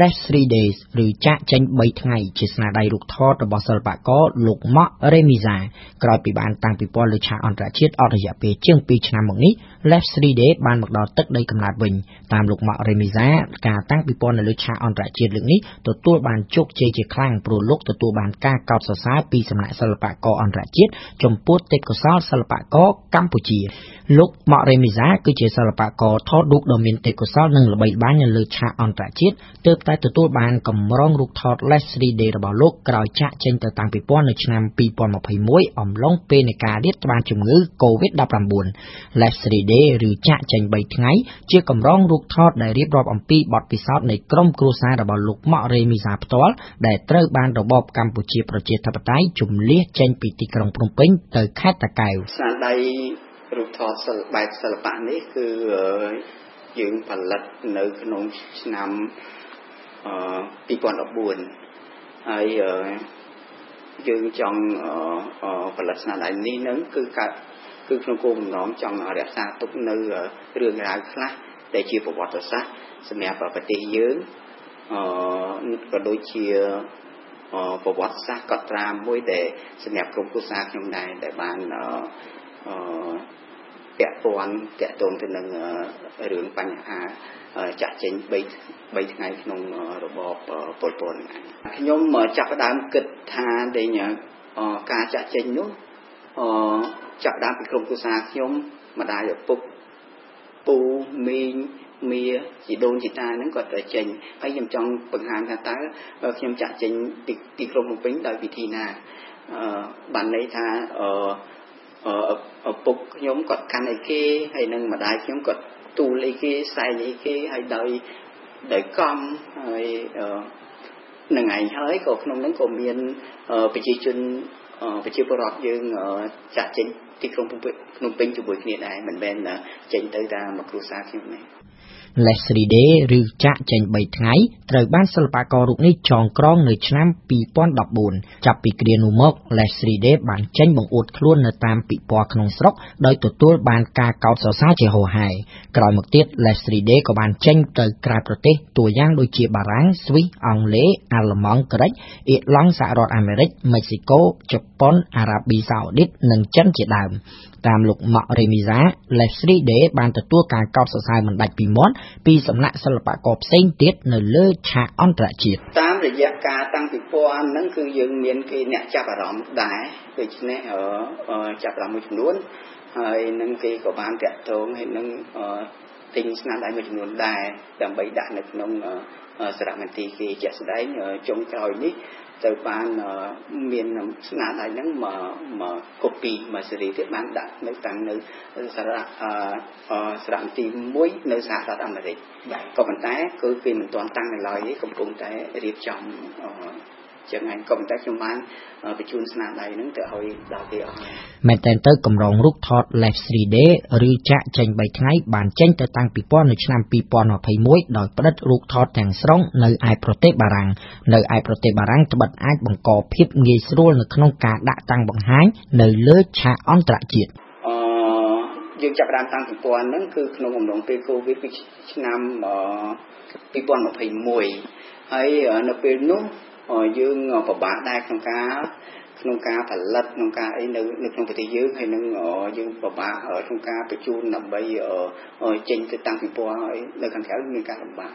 Less 3 Days ឬចាក់ចេញ3ថ្ងៃជាស្នាដៃរូបថតរបស់សិល្បករលោកម៉ាក់រេមីសាក្រោយពីបានតាំងពិព័រណ៍លើឆាកអន្តរជាតិអស់រយៈពេលជាង2ឆ្នាំមកនេះ Less 3 Days បានមកដល់ទឹកដីកំណើតវិញតាមលោកម៉ាក់រេមីសាការតាំងពិព័រណ៍នៅលើឆាកអន្តរជាតិលើកនេះទទួលបានជោគជ័យជាខ្លាំងព្រោះលោកទទួលបានការកោតសរសើរពីសំណាក់សិល្បករអន្តរជាតិចំពោះទេពកោសល្យសិល្បករកម្ពុជាលោកម៉ាក់រេមីសាគឺជាសិល្បករថតរូបដ៏មានទេពកោសល្យនិងល្បីល្បាញនៅលើឆាកអន្តរជាតិទើបតែទទួលបានកម្រងរូបថត Less 3D របស់លោកក្រោយចាក់ចេញទៅតាំងពីពន្ធនៅឆ្នាំ2021អំឡុងពេលនៃការរាតត្បាតជំងឺ COVID-19 Less 3D ឬចាក់ចេញ3ថ្ងៃជាកម្រងរូបថតដែលរៀបរាប់អំពីបទពិសោធន៍នៃក្រុមគ្រួសាររបស់លោកម៉ាក់រេមីសាផ្ទាល់ដែលត្រូវបានរបបកម្ពុជាប្រជាធិបតេយ្យជំលះចេញពីទីក្រុងភ្នំពេញទៅខេត្តតាកែវស្នាដៃរូបថតសិល្បៈបែបសិល្បៈនេះគឺយើងផលិតនៅក្នុងឆ្នាំ 2014ហើយយើងចង់ផលិតស្នាដៃនេះនឹងគឺកើតគឺក្នុងគោលបំណងចង់រក្សាទុកនៅរឿងរ៉ាវខ្លះដែលជាប្រវត្តិសាស្ត្រសម្រាប់ប្រទេសយើងអឺក៏ដូចជាប្រវត្តិសាស្ត្រកត់ត្រាមួយដែលសម្រាប់ក្រុមគ្រួសារខ្ញុំដែរដែលបានអឺ ពាក់ព័ន្ធតាក់ទងទៅនឹងរឿងបញ្ហាចាក់ចេញ3 3ថ្ងៃក្នុងរបបពលពតខ្ញុំចាប់ផ្ដើមគិតថាដែលការចាក់ចេញនោះអចាប់ដើមពីក្រុមគ្រួសារខ្ញុំម្ដាយឪពុកពូមីងមៀជីដូនជីតាហ្នឹងគាត់ទៅចេញហើយខ្ញុំចង់បង្ហាញថាតើខ្ញុំចាក់ចេញពីទីក្រុងភ្នំពេញដោយវិធីណាអឺបានន័យថាអឺ ឪពុកខ្ញុំគាត់កាន់អីគេហើយនឹងម្ដាយខ្ញុំគាត់ទូលអីគេសែងអីគេហើយដោយដោយកំហើយនឹងឯងហើយក៏ក្នុងហ្នឹងក៏មានប្រជាជនប្រជាពលរដ្ឋយើងចាក់ចេញទីក្រុងភ្នំពេញជាមួយគ្នាដែរមិនមែនចេញទៅតាមគ្រួសារខ្ញុំទេ Leslie Day ឬចាក់ចេញ3ថ្ងៃត្រូវបានសិល្បកររូបនេះចងក្រងនៅឆ្នាំ2014ចាប់ពីគ្រានោះមក Leslie Day បានចេញបង្អួតខ្លួននៅតាមពិព័រណ៍ក្នុងស្រុកដោយទទួលបានការកោតសរសើរជាហូរហែក្រោយមកទៀត Leslie Day ក៏បានចេញទៅក្រៅប្រទេសតួយ៉ាងដូចជាបារាំងស្វីសអង់គ្លេសអាល្លឺម៉ង់ក្រិចអ៊ីឡង់សហរដ្ឋអាមេរិកមិចស៊ីកូជប៉ុនអារ៉ាប៊ីសាអូឌីតនិងចិនជាដើមតាមលោកម៉ាក់រេមីសា Leslie Day បានទទួលការកោតសរសើរមិនដាច់ពីមាត់ពីសំណាក់សិល្បករផ្សេងទៀតនៅលើឆាកអន្តរជាតិតាមរយៈការតាំងពិព័រណ៍ហ្នឹងគឺយើងមានគេអ្នកចាប់អារម្មណ៍ដែរដូច្នេះចាប់អារម្មណ៍មួយចំនួនហើយនឹងគេក៏បានតាក់ទងហើយនឹងទិញស្នាដៃមួយចំនួនដែរដើម្បីដាក់នៅក្នុងសារមន្ទីរគេជាក់ស្ដែងចុងក្រោយនេះ ទៅបានមានស្នាដៃហ្នឹងមកមកកូពីមកសេរីទៀតបានដាក់នៅតាំងនៅសារៈសារៈទី1នៅសហរដ្ឋអាមេរិកក៏ប៉ុន្តែគឺគេមិនទាន់តាំងនៅឡើយទេកំពុងតែរៀបចំ ចឹងហើយក៏ប៉ុន្តែខ្ញុំបានបញ្ជូនស្នាដៃហ្នឹងទៅឲ្យដល់គេអស់មែនតើទៅកម្រងរូបថត Live 3D ឬចាក់ចេញ3ថ្ងៃបានចេញទៅតាំងពីពណ៌នៅឆ្នាំ2021ដោយផ្តិតរូបថតទាំងស្រុងនៅឯប្រទេសបារាំងនៅឯប្រទេសបារាំងត្បិតអាចបង្កភាពងាយស្រួលនៅក្នុងការដាក់តាំងបង្ហាញនៅលើឆាកអន្តរជាតិអឺយើងចាប់ផ្ដើមតាំងពីពណ៌ហ្នឹងគឺក្នុងអំឡុងពេល COVID គឺឆ្នាំ2021ហើយនៅពេលនោះ យើងពិបាកដែរក្នុងការក្នុងការផលិតក្នុងការអីនៅនៅក្នុងប្រទេសយើងហើយនឹងយើងពិបាកក្នុងការបញ្ជូនដើម្បីចេញទៅតាំងពិព័រណ៍ហើយនៅខាងក្រៅមានការលំបាក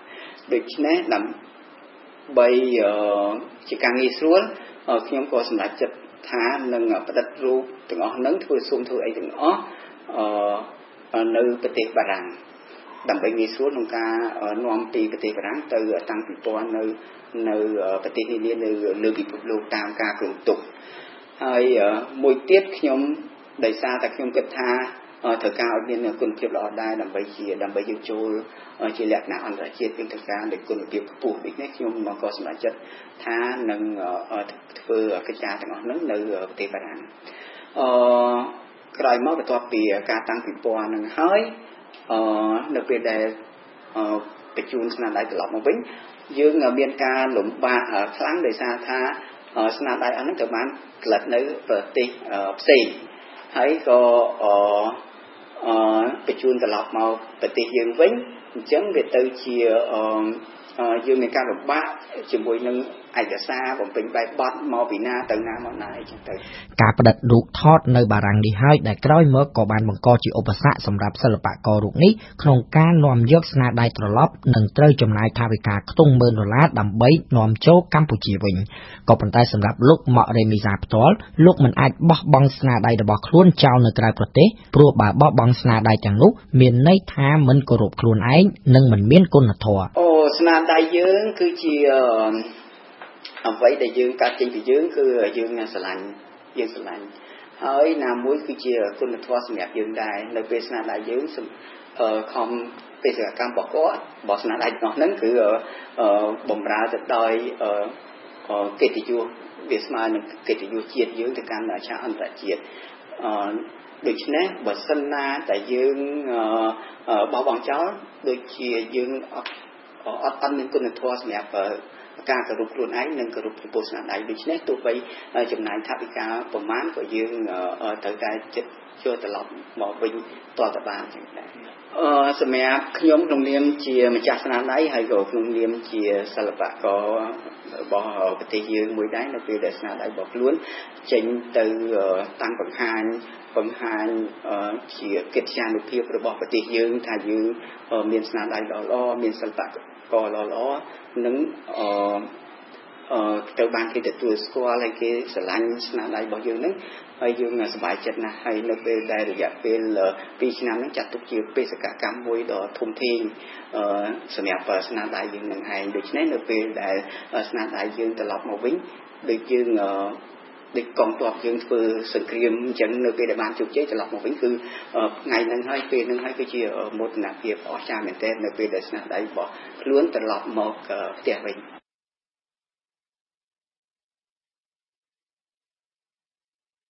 ដូច្នេះដើម្បីជាការងាយស្រួលខ្ញុំក៏សម្រេចចិត្តថានឹងផ្តិតរូបទាំងអស់ហ្នឹងធ្វើស៊ុំធ្វើអីទាំងអស់នៅប្រទេសបារាំង ដើម្បីងាយស្រួលក្នុងការនាំពីប្រទេសបារាំងទៅតាំងពិព័រណ៍នៅនៅប្រទេសនានានៅលើពិភពលោកតាមការគ្រោងទុកហើយមួយទៀតខ្ញុំដោយសារតែខ្ញុំគិតថាត្រូវការឲ្យមានគុណភាពល្អដែរដើម្បីជាដើម្បីយើងចូលជាលក្ខណៈអន្តរជាតិយើងត្រូវការនៃគុណភាពខ្ពស់ដូចនេះខ្ញុំមកក៏សម្រេចចិត្តថានឹងធ្វើកិច្ចការទាំងអស់ហ្នឹងនៅប្រទេសបារាំងអឺក្រោយមកបន្ទាប់ពីការតាំងពិព័រណ៍ហ្នឹងហើយ អឺនៅពេលដែលបញ្ជូនស្នាដៃត្រឡប់មកវិញយើងមានការលំបាកខ្លាំងដោយសារថាស្នាដៃអស់ហ្នឹងត្រូវបានផលិតនៅប្រទេសផ្សេងហើយក៏អឺបញ្ជូនត្រឡប់មកប្រទេសយើងវិញអញ្ចឹងវាទៅជា យើងមានការលំបាកជាមួយនឹងឯកសារបំពេញបែបបត់មកពីណាទៅណាមកណាអីចឹងទៅការផ្តិតរូបថតនៅបារាំងនេះហើយដែលក្រោយមកក៏បានបង្កជាឧបសគ្គសម្រាប់សិល្បកររូបនេះក្នុងការនាំយកស្នាដៃត្រឡប់និងត្រូវចំណាយថវិកាខ្ទង់ម៉ឺនដុល្លារដើម្បីនាំចូលកម្ពុជាវិញក៏ប៉ុន្តែសម្រាប់លោកម៉ាក់រេមីសាផ្ទាល់លោកមិនអាចបោះបង់ស្នាដៃរបស់ខ្លួនចោលនៅក្រៅប្រទេសព្រោះបើបោះបង់ស្នាដៃទាំងនោះមានន័យថាមិនគោរពខ្លួនឯងនិងមិនមានគុណធម៌អូ ស្នាដៃយើងគឺជាអ្វីដែលយើងកាត់ចេញពីយើងគឺយើងស្រឡាញ់យើងស្រឡាញ់ហើយណាមួយគឺជាគុណធម៌សម្រាប់យើងដែរនៅពេលស្នាដៃយើងខំបេសកកម្មរបស់គាត់របស់ស្នាដៃរបស់ហ្នឹងគឺបំរើទៅដោយកិត្តិយសវាស្មើនឹងកិត្តិយសជាតិយើងទៅកាន់ឆាកអន្តរជាតិដូច្នេះបើសិនណាតែយើងបោះបង់ចោលដូចជាយើងអត់ អត់អត់មានគុណធម៌សម្រាប់ការគោរពខ្លួនឯងនិងគោរពចំពោះស្នាដៃដូច្នេះទោះបីចំណាយថវិកាប្រមាណក៏យើងត្រូវតែចិត្តចូលត្រឡប់មកវិញតទៅបានចឹងដែរអឺសម្រាប់ខ្ញុំក្នុងនាមជាម្ចាស់ស្នាដៃហើយក៏ក្នុងនាមជាសិល្បកររបស់ប្រទេសយើងមួយដែរនៅពេលដែលស្នាដៃរបស់ខ្លួនចេញទៅតាំងបង្ហាញបង្ហាញជាកិត្តិយសភាពរបស់ប្រទេសយើងថាយើងមានស្នាដៃដ៏ល្អមានសិល្ប ករល្អល្អនឹងអឺអឺត្រូវបានគេទទួលស្គាល់ហើយគេស្រឡាញ់ស្នាដៃរបស់យើងហ្នឹងហើយយើងសប្បាយចិត្តណាស់ហើយនៅពេលដែលរយៈពេល2ឆ្នាំហ្នឹងចាត់ទុកជាបេសកកម្មមួយដ៏ធំធេងអឺសម្រាប់ស្នាដៃយើងនឹងឯងដូច្នេះនៅពេលដែលស្នាដៃយើងត្រឡប់មកវិញដូចយើងអឺ ដូចកងទ័ពយើងធ្វើសង្គ្រាមអញ្ចឹងនៅពេលដែលបានជោគជ័យត្រឡប់មកវិញគឺថ្ងៃហ្នឹងហើយពេលហ្នឹងហើយគឺជាមោទនភាពអស្ចារ្យមែនទែននៅពេលដែលស្នាដៃរបស់ខ្លួនត្រឡប់មកផ្ទះវិញ